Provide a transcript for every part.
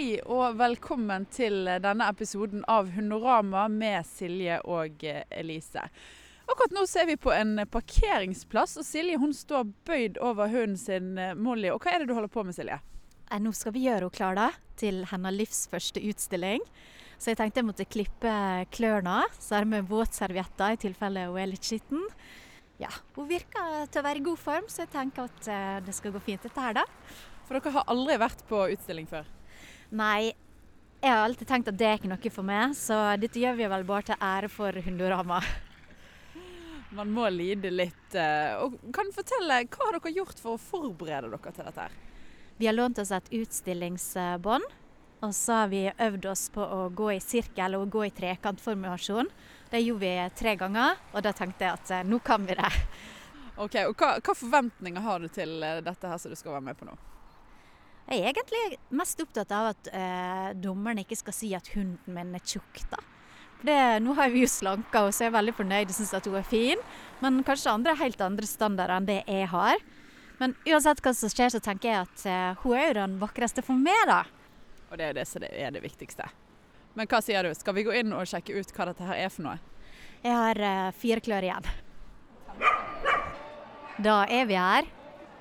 Hei og velkommen til denne episoden av Hundorama med Silje og eh, Elise. Akkurat nå så er vi på en parkeringsplass, og Silje hun står bøyd over hunden sin eh, Molly. Og hva er det du holder på med, Silje? Eh, Nå skal vi gjøre henne klar da, til hennes livs første utstilling. Så jeg tenkte jeg måtte klippe klørne, så det med våtservietter i tilfelle hun er litt skitten. Ja, Hun virker til å være i god form, så jeg tenker at det skal gå fint dette her, da. For dere har aldri vært på utstilling før. Nei, jeg har alltid tenkt at det er ikke noe for meg, så dette gjør vi vel bare til ære for Hundorama. Man må lide litt. eh, Og kan du fortelle, Hva har dere gjort for å forberede dere til dette? her? Vi har lånt oss et utstillingsbånd, og så har vi øvd oss på å gå i sirkel og gå i trekantformasjon. Det gjorde vi tre ganger, og da tenkte jeg at eh, nå kan vi det. Ok, og hva, hva forventninger har du til eh, dette her som du skal være med på nå? Jeg er egentlig mest opptatt av at eh, dommeren ikke skal si at hunden min er tjukk, da. For det, nå har vi jo slanka henne, så jeg er veldig fornøyd og syns at hun er fin. Men kanskje andre er helt andre standarder enn det jeg har. Men uansett hva som skjer, så tenker jeg at eh, hun er jo den vakreste for meg, da. Og det er jo det som er det viktigste. Men hva sier du? Skal vi gå inn og sjekke ut hva dette her er for noe? Jeg har eh, fire klør igjen. Da er vi her,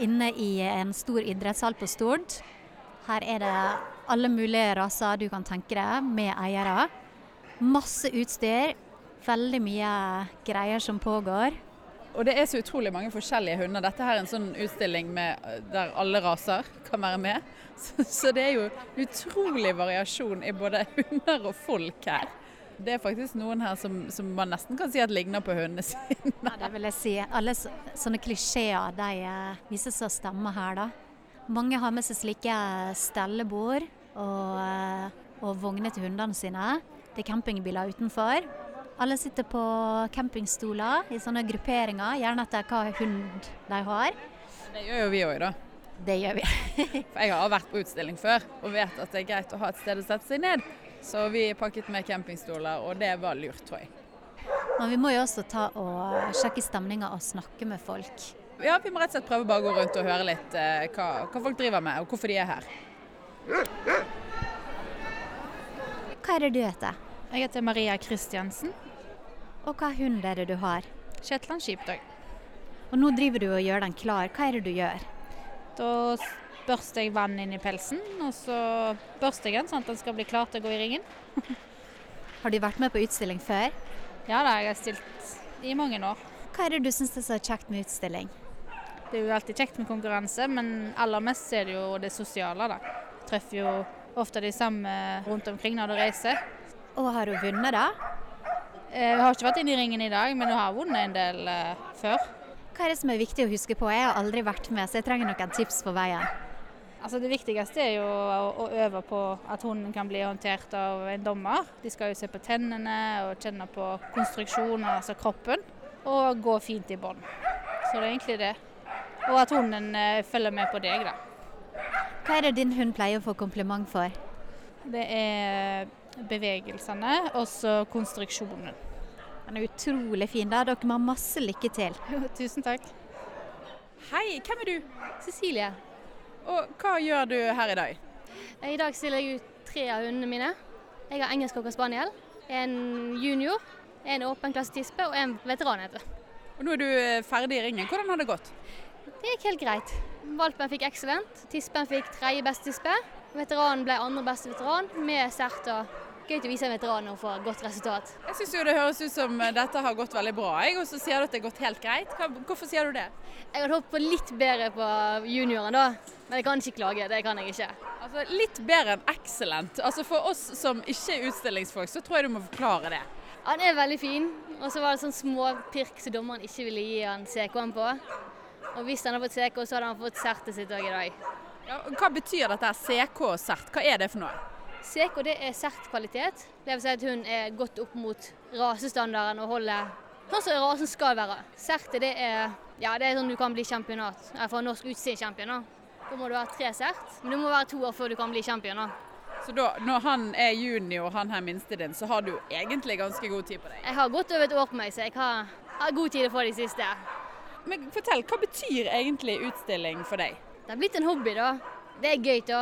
inne i en stor idrettshall på Stord. Her er det alle mulige raser du kan tenke deg, med eiere. Masse utstyr. Veldig mye greier som pågår. Og det er så utrolig mange forskjellige hunder. Dette her er en sånn utstilling med, der alle raser kan være med. Så, så det er jo utrolig variasjon i både hunder og folk her. Det er faktisk noen her som, som man nesten kan si at ligner på hundene sine. Ja, det vil jeg si. Alle så, sånne klisjeer de eh, viser seg å stemme her, da. Mange har med seg slike stellebord og, eh, og vogner til hundene sine. Det er campingbiler utenfor. Alle sitter på campingstoler i sånne grupperinger, gjerne etter hva hund de har. Det gjør jo vi òg, da. Det gjør vi. For jeg har vært på utstilling før og vet at det er greit å ha et sted å sette seg ned. Så vi pakket med campingstoler, og det var lurt, tror jeg. Men vi må jo også ta og sjekke stemninga og snakke med folk. Ja, vi må rett og slett prøve bare å gå rundt og høre litt eh, hva, hva folk driver med, og hvorfor de er her. Hva er det du heter? Jeg heter Maria Kristiansen. Og hva hund er det du har? Shetland sheepdog. Og nå driver du og gjør den klar. Hva er det du gjør? Da børster jeg vann inn i pelsen, og så børster jeg den sånn at den skal bli klar til å gå i ringen. Har du vært med på utstilling før? Ja da, jeg har stilt i mange år. Hva er det du syns er så kjekt med utstilling? Det er jo alltid kjekt med konkurranse, men aller mest er det jo det sosiale, da. Jeg treffer jo ofte de samme rundt omkring når du reiser. Og har hun vunnet, da? Eh, Jeg har ikke vært inne i ringen i dag, men hun har vunnet en del uh, før. Hva er det som er viktig å huske på? Jeg har aldri vært med, så jeg trenger noen tips på veien. Altså Det viktigste er jo å, øve på at hunden kan bli håndtert av en dommer. De skal jo se på tennene og kjenne på konstruksjonen, altså kroppen, og gå fint i bånd. Så det er egentlig det. Og at hunden eh, følger med på deg, da. Hva er det din hund pleier å få kompliment for? Det er bevegelsene og så konstruksjonen. Den er utrolig fin, da. Dere må ha masse lykke til. Tusen takk. Hei, hvem er du? Cecilie. Og hva gjør du her i dag? I dag stiller jeg ut tre av hundene mine. Jeg har engelsk cocker spaniel, en junior, en åpen klasse tispe og en veteran. heter det. Og nå er du eh, ferdig i ringen. Hvordan har det gått? Det gikk helt greit. Valpen fikk excellent, tispen fikk tredje beste tispe. Veteranen ble andre beste veteran med sert og gøy å vise en veteran og få godt resultat. Jeg syns det høres ut som eh, dette har gått veldig bra, og så sier du at det har gått helt greit. Hvorfor sier du det? Jeg hadde håpet på litt bedre på junioren da, men jeg kan ikke klage. Det kan jeg ikke. Altså, Litt bedre enn excellent. Altså For oss som ikke er utstillingsfolk, så tror jeg du må forklare det. Han er veldig fin, og så var det sånn små pirk som dommeren ikke ville gi han CK-en på. Og hvis han hadde fått CK, så hadde han fått sertet sitt òg i dag. Ja, hva betyr dette CK-sert? Hva er det for noe? CK det er sertkvalitet. Det vil si at hun er godt opp mot rasestandarden og holder sånn som rasen skal være. Sertet det er, ja, det er sånn du kan bli championat, for norsk utstillingschampion. Da må du være tre sert, men du må være to år før du kan bli champion. Så da, når han er junior, han her minste din, så har du egentlig ganske god tid på deg. Jeg har godt over et år på meg, så jeg har, har god tid å få de siste. Men fortell, hva betyr egentlig utstilling for deg? Det har blitt en hobby, da. Det er gøy, da.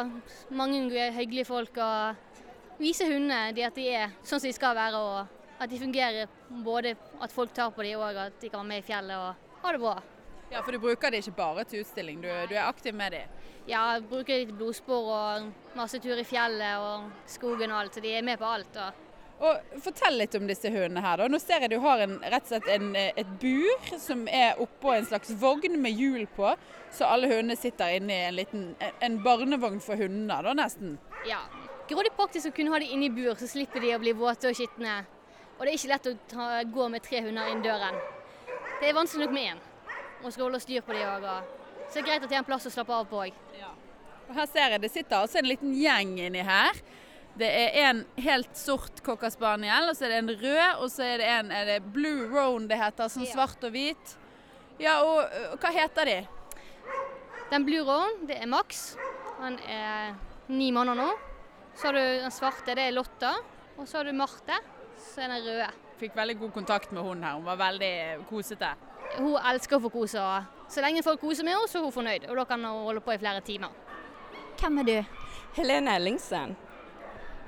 Mange hyggelige folk. og Vise hundene de at de er sånn som de skal være. og At de fungerer. Både at folk tar på dem og at de kan være med i fjellet og ha det bra. Ja, For du bruker det ikke bare til utstilling, du, du er aktiv med dem? Ja, jeg bruker litt blodspor og masse tur i fjellet og skogen og alt. Så de er med på alt. og Og Fortell litt om disse hundene her. da. Nå ser jeg du har en, rett og slett en, et bur som er oppå en slags vogn med hjul på, så alle hundene sitter inni en liten en barnevogn for hunder, da nesten. Ja. Grådig praktisk å kunne ha de inne i bur, så slipper de å bli våte og skitne. Og det er ikke lett å ta, gå med tre hunder inn døren. Det er vanskelig nok med én. Og skal holde styr på de òg. Så det er greit at de har en plass å slappe av på òg. Og Her ser jeg det sitter altså en liten gjeng inni her. Det er en helt sort cocker spaniel, og så er det en rød, og så er det en er det blue roan det heter, sånn Ja. svart og hvit. Ja, og, og hva heter de? Den blue roan, det er Max. Han er ni måneder nå. Så har du den svarte, det er Lotta. Og så har du Marte, så er den røde. Fikk veldig god kontakt med hun her, hun var veldig kosete. Hun elsker å få kose. og Så lenge folk koser med henne, så er hun fornøyd. Og da kan hun holde på i flere timer. Hvem er du, Helene Ellingsen.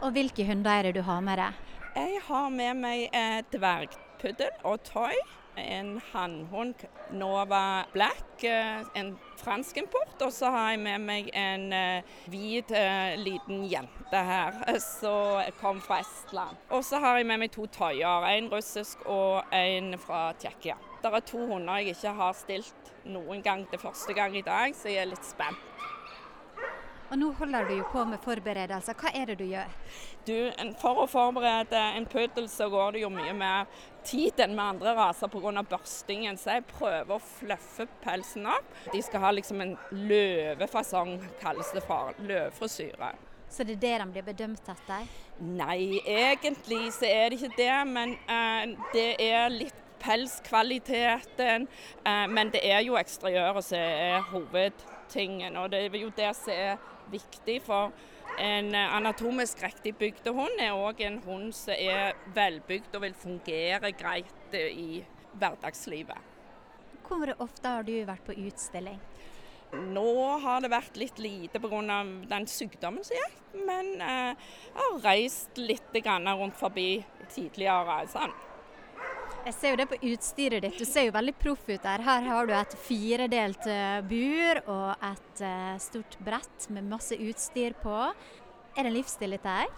Og hvilke hunder er det du har med deg? Jeg har med meg eh, dvergpuddel og Toy. En hannhund, Nova Black, eh, en fransk import. Og så har jeg med meg en eh, hvit eh, liten jente her, som kom fra Estland. Og så har jeg med meg to tøyer, en russisk og en fra Tsjekkia. Det er to hunder jeg ikke har stilt noen gang til første gang i dag, så jeg er litt spent. Og nå holder du jo på med forberedelser. Hva er det du gjør? Du, For å forberede en puddel så går det jo mye mer tid enn med andre raser pga. børstingen. Så jeg prøver å fluffe pelsen opp. De skal ha liksom en løvefasong, kalles det for. Løvfrisyre. Så det er det de blir bedømt etter? Nei, egentlig så er det ikke det, men eh, det er litt pelskvaliteten. Eh, men det er jo eksteriøret som er hovedtingen, og det er jo det som er viktig. For en anatomisk riktig bygd hund er òg en hund som er velbygd og vil fungere greit i hverdagslivet. Hvor ofte har du vært på utstilling? Nå har det vært litt lite pga. den sykdommen som gikk, men eh, jeg har reist litt rundt forbi tidligere. Sånn. Jeg ser jo det på utstyret ditt. Du ser jo veldig proff ut der. Her har du et firedelt eh, bur og et eh, stort brett med masse utstyr på. Er det en livsstil dette her?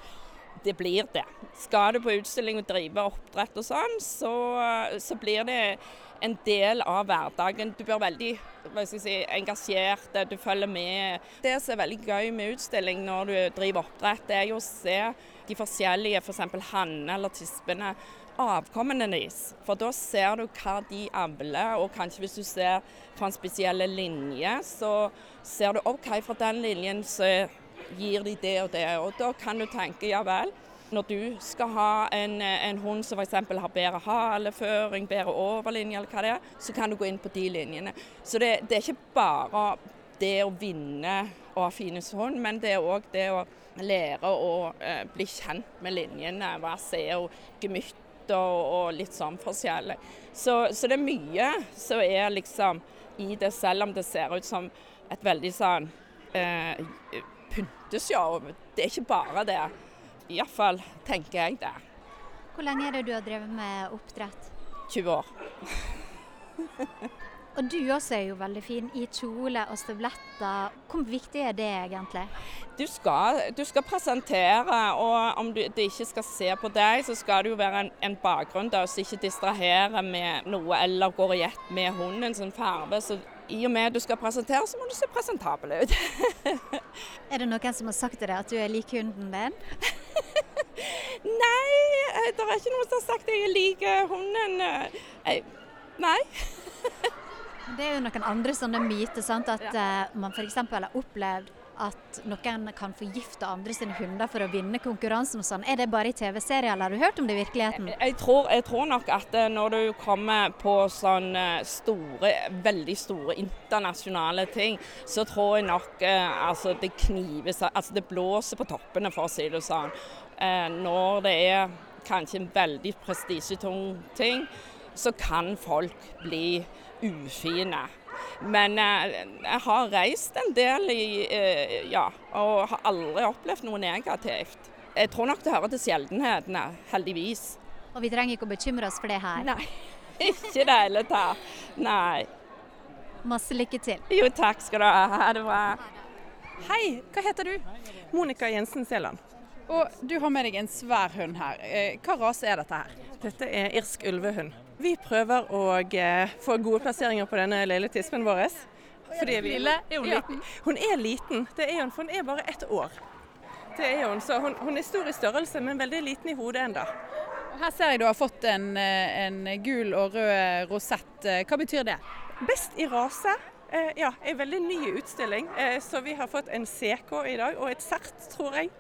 Det blir det. Skal du på utstilling og drive oppdrett og sånn, så, så blir det en del av hverdagen. Du blir veldig si, engasjert, du følger med. Det som er veldig gøy med utstilling når du driver oppdrett, det er jo å se de forskjellige, f.eks. for hannene eller tispene, avkommene deres. For da ser du hva de avler, og kanskje hvis du ser fra en spesiell linje, så ser du OK, fra den linjen så gir de det og det. Og da kan du tenke ja vel. Når du skal ha en, en hund som f.eks. har bedre haleføring, bedre overlinje eller hva det er, så kan du gå inn på de linjene. Så det, det er ikke bare det å vinne og ha finest hund, men det er òg det å lære å eh, bli kjent med linjene. Hva ser er gemytt og, og litt sånn forskjellig. Så, så det er mye som er liksom i det, selv om det ser ut som et veldig sånn eh, pynteshow. Det er ikke bare det. Iallfall tenker jeg det. Hvor lenge er det du har drevet med oppdrett? 20 år. Og du også er jo veldig fin i kjole og støvletter. Hvor viktig er det egentlig? Du skal, du skal presentere, og om du, det ikke skal se på deg, så skal det jo være en, en bakgrunn der som ikke distraherer med noe eller går i ett med hunden sin farve. Så i og med at du skal presentere, så må du se presentabel ut. Er det noen som har sagt til deg at du er lik hunden din? Nei, eh, det er ikke noen som har sagt at jeg liker hunden. eh, Jeg, nei. Det er jo noen andre sånne myter, sant? at eh, man f.eks. har opplevd at noen kan forgifte andre sine hunder for å vinne konkurransen og sånn. Er det bare i TV-serier, eller har du hørt om det i virkeligheten? Jeg tror, jeg tror nok at eh, når du kommer på sånne store, veldig store internasjonale ting, så tror jeg nok eh, altså det knives Altså det blåser på toppene, for å si det sånn. Eh, når det er kanskje en veldig prestisjetung ting, så kan folk bli ufine. Men eh, jeg har reist en del i eh, ja, og har aldri opplevd noe negativt. Jeg tror nok det hører til sjeldenhetene, heldigvis. Og vi trenger ikke å bekymre oss for det her. Nei, ikke i det hele tatt. Nei. Masse lykke til. Jo, takk skal du ha. Ha det bra. Hei, hva heter du? Monica Jensen Seland. Og du har med deg en svær hund her. Eh, Hva rase er dette her? Dette er irsk ulvehund. Vi prøver å eh, få gode plasseringer på denne lille tispen vår. Fordi vi, Lille? Er hun Ja, liten? Hun er liten, det er hun, for hun er bare ett år. Det er hun, så hun, hun er stor i størrelse, men veldig liten i hodet ennå. Her ser jeg du har fått en, eh, en gul og rød rosett. Hva betyr det? Best i rase. Eh, ja, en veldig ny utstilling. Eh, så vi har fått en CK i dag, og et sert, tror jeg.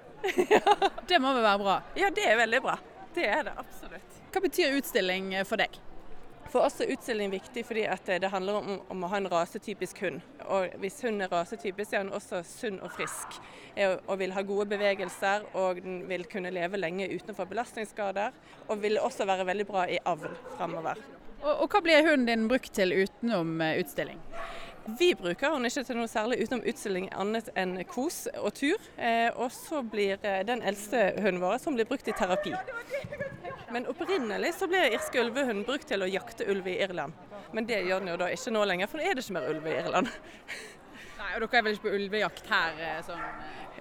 Det må vel være bra. Ja, det er veldig bra. Det er det absolutt. Hva betyr utstilling eh, for deg? For oss er utstilling viktig fordi at det handler om, om å ha en rasetypisk hund. Og hvis hunden er rasetypisk, er den også sunn og frisk. Er- Og vil ha gode bevegelser og den vil kunne leve lenge utenfor belastningsskader. Og vil også være veldig bra i avl framover. Og, og hva blir hunden din brukt til utenom eh, utstilling? Vi bruker den ikke til noe særlig utenom utstilling annet enn kos og tur. Eh, og så blir eh, den eldste hunden vår som blir brukt i terapi. Men opprinnelig så ble irske ulvehund brukt til å jakte ulv i Irland. Men det gjør den jo da ikke nå lenger, for nå er det ikke mer ulv i Irland. Nei, og Dere er vel ikke på ulvejakt her? sånn...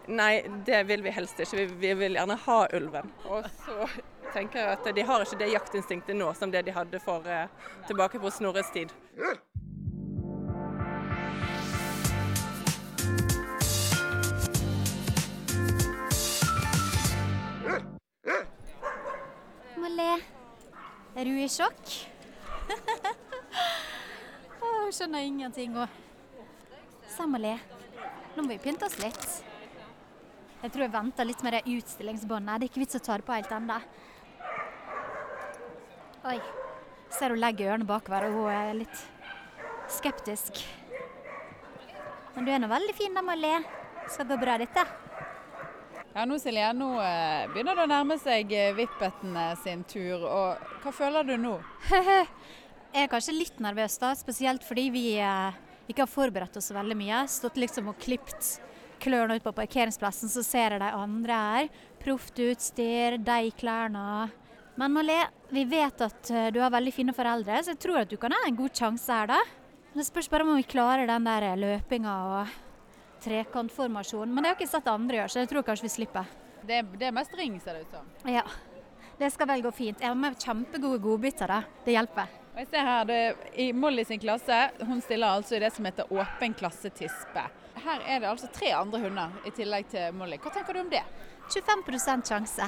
Nei, det vil vi helst ikke. Vi, vi vil gjerne ha ulven. Og så tenker jeg at de har ikke det jaktinstinktet nå som det de hadde for eh, tilbake på Snorres tid. Er du i sjokk? Hun skjønner ingenting. Og... Samme nå må vi pynte oss litt. Jeg tror jeg venter litt med det utstillingsbåndet. Det er ikke vits å ta det på helt ennå. Oi. Ser hun legger ørene bakover, og hun er litt skeptisk. Men du er nå veldig fin da, Molly. Skal gå bra, dette. Ja, nå Silje, nå eh, begynner det å nærme seg eh, vippetene sin tur. Og hva føler du nå? Jeg er kanskje litt nervøs, da, spesielt fordi vi eh, ikke har forberedt oss veldig mye. Stått liksom og klipt klørne ut på parkeringsplassen, så ser jeg de andre her. Proft utstyr, de klærne. Men Malé, vi vet at eh, du har veldig fine foreldre, så jeg tror at du kan ha en god sjanse her, da. Det spørs bare om vi klarer den der løpinga og trekantformasjonen. Men det har ikke sett andre gjøre, så jeg tror kanskje vi slipper. Det, det er mest ring, ser det ut som. Ja, det skal vel gå fint. Jeg har med kjempegode godbiter, da. Det hjelper. Og jeg ser her, det, I Molly sin klasse, hun stiller altså i det som heter åpen klasse tispe. Her er det altså tre andre hunder i tillegg til Molly. Hva tenker du om det? 25 sjanse.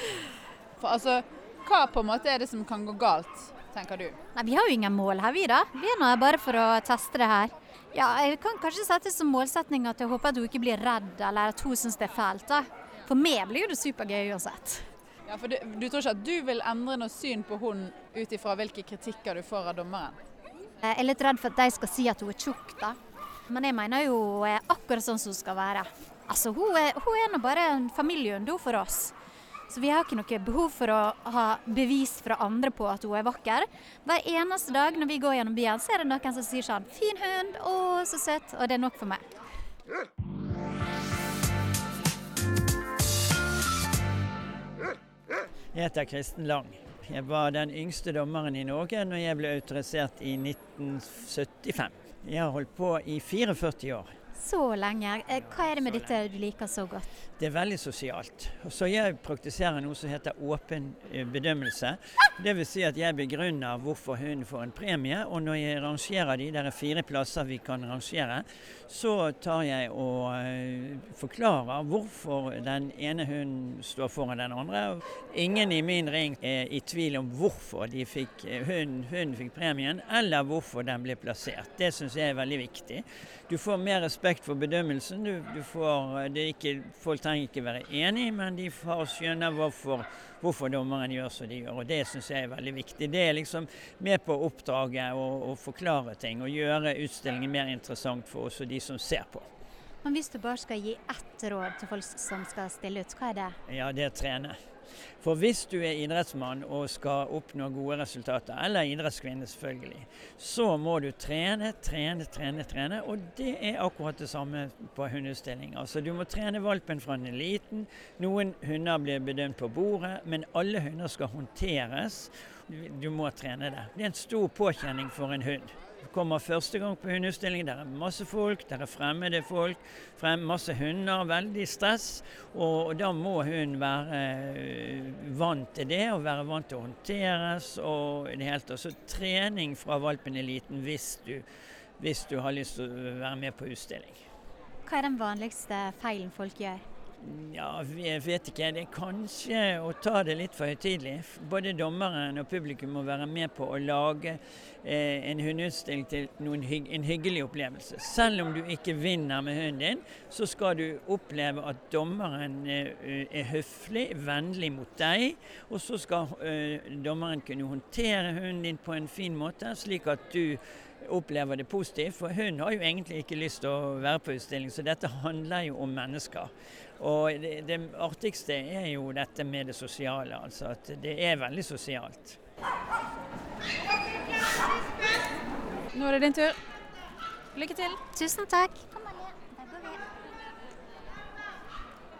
For altså, Hva på en måte er det som kan gå galt, tenker du? Nei, Vi har jo ingen mål her, vi da. Vi er nå bare for å teste det her. Ja, Jeg kan kanskje sette som målsetning at jeg håper at hun ikke blir redd, eller at hun syns det er fælt. da. For meg blir det supergøy uansett. Ja, for du, du tror ikke at du vil endre noe syn på hun ut ifra hvilke kritikker du får av dommeren? Jeg er litt redd for at de skal si at hun er tjukk, da. Men jeg mener jo akkurat sånn som hun skal være. Altså, Hun er, hun er nå bare en familiehund hun, for oss. Så vi har ikke noe behov for å ha bevis fra andre på at hun er vakker. Hver eneste dag når vi går gjennom byen, så er det noen som sier sånn 'Fin hund. Å, så søt.' Og det er nok for meg. Jeg heter Kristen Lang. Jeg var den yngste dommeren i Norge når jeg ble autorisert i 1975. Jeg har holdt på i 44 år. Så lenge. Eh, Hva er det med dette du liker så godt? Det er veldig sosialt. Så jeg praktiserer noe som heter åpen eh, bedømmelse. Dvs. Si at jeg begrunner hvorfor hun får en premie. Og når jeg rangerer de, det er fire plasser vi kan rangere, så tar jeg og eh, forklarer hvorfor den ene hunden står foran den andre. Ingen i min ring er i tvil om hvorfor de fikk, hun, hunden fikk premien, eller hvorfor den ble plassert. Det syns jeg er veldig viktig. Du får mer respekt for bedømmelsen. Du, du får, det er ikke, folk trenger ikke være enig, men de får skjønne hvorfor, hvorfor dommeren gjør som de gjør. og Det syns jeg er veldig viktig. Det er liksom med på oppdraget å forklare ting og gjøre utstillingen mer interessant for oss og de som ser på. Men hvis du bare skal gi ett råd til folk som skal stille ut, hva er det? Ja, det er trene. For hvis du er idrettsmann og skal oppnå gode resultater, eller idrettskvinne selvfølgelig, så må du trene, trene, trene, trene. Og det er akkurat det samme på hundeutstilling. Altså du må trene valpen fra den er liten. Noen hunder blir bedømt på bordet, men alle hunder skal håndteres. Du må trene det. Det er en stor påkjenning for en hund kommer første gang på hundeutstilling. Der er masse folk, der er fremmede folk, frem, masse hunder. Veldig stress. Og, og da må hun være eh, vant til det, og være vant til å håndteres. og det hele tatt. Så trening fra valpen er liten hvis du, hvis du har lyst til å være med på utstilling. Hva er den vanligste feilen folk gjør? Ja, jeg vet ikke. Det er kanskje å ta det litt for høytidelig. Både dommeren og publikum må være med på å lage eh, en hundeutstilling til hygg en hyggelig opplevelse. Selv om du ikke vinner med hunden din, så skal du oppleve at dommeren eh, er høflig, vennlig mot deg. Og så skal eh, dommeren kunne håndtere hunden din på en fin måte, slik at du opplever det positivt. For hun har jo egentlig ikke lyst til å være på utstilling, så dette handler jo om mennesker. Og det, det artigste er jo dette med det sosiale, altså at det er veldig sosialt. Nå er det din tur. Lykke til. Tusen takk.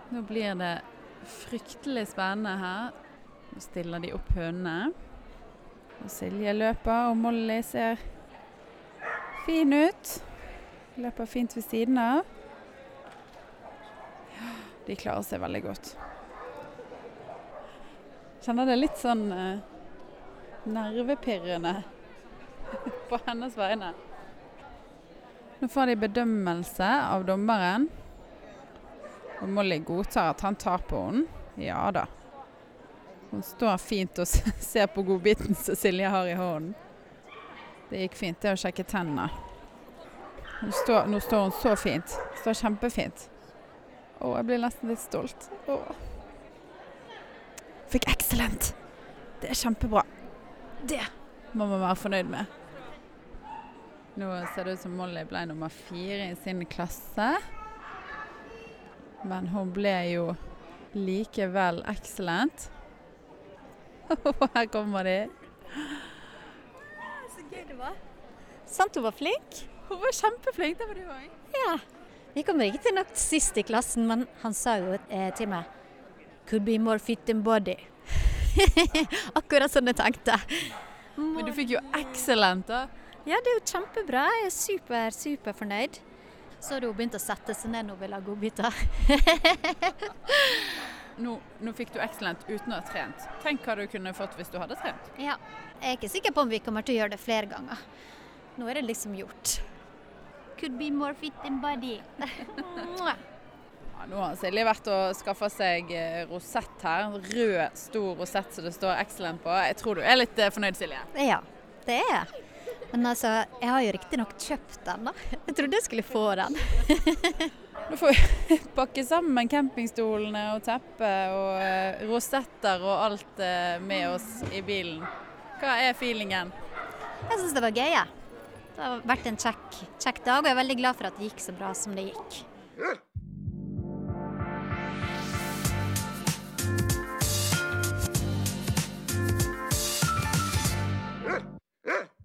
Nå blir det fryktelig spennende her. Nå stiller de opp hønene. Og Silje løper, og Molly ser fin ut. Løper fint ved siden av. De klarer seg veldig godt. Kjenner det litt sånn eh, nervepirrende på hennes vegne. Nå får de bedømmelse av dommeren. Og Molly godtar at han tar på henne. Ja da. Hun står fint og ser på godbiten som Silje har i hånden. Det gikk fint, det å sjekke tennene. Nå står, hun så fint. Står kjempefint. Å, jeg blir nesten litt stolt. Å. Fikk excellent. Det er kjempebra. Det må man være fornøyd med. Nå ser det ut som Molly ble nummer fire i sin klasse. Men hun ble jo likevel excellent. Her kommer de. Så gøy det var. Sant hun var flink? Hun var kjempeflink, det var du òg. Ja. Vi til nok sist i klassen, men han sa jo eh, til meg Could be more fit than body. Akkurat sånn jeg tenkte. Men du fikk jo excellent, da. Ja, det er jo kjempebra. Jeg er super, super fornøyd. Så hadde hun begynt å sette seg ned når hun ville ha godbiter. nå, nå, fikk du excellent uten å ha trent. Tenk hva du kunne fått hvis du hadde trent. Ja. Jeg er ikke sikker på om vi kommer til å gjøre det flere ganger. Nå er det liksom gjort. Could be more fit than body. ja, nå har Silje vært og skaffa seg eh, rosett her. Rød, stor rosett som det står 'excellent' på. Jeg tror du er litt eh, fornøyd, Silje? Ja, det er jeg. Men altså, jeg har jo riktignok kjøpt den, da. Jeg trodde jeg skulle få den. Nå får vi pakke sammen campingstolene og teppet og eh, rosetter og alt med oss i bilen. Hva er feelingen? Jeg syns det var gøy, jeg. Det har vært en kjekk, kjekk dag, og jeg er veldig glad for at det gikk så bra som det gikk.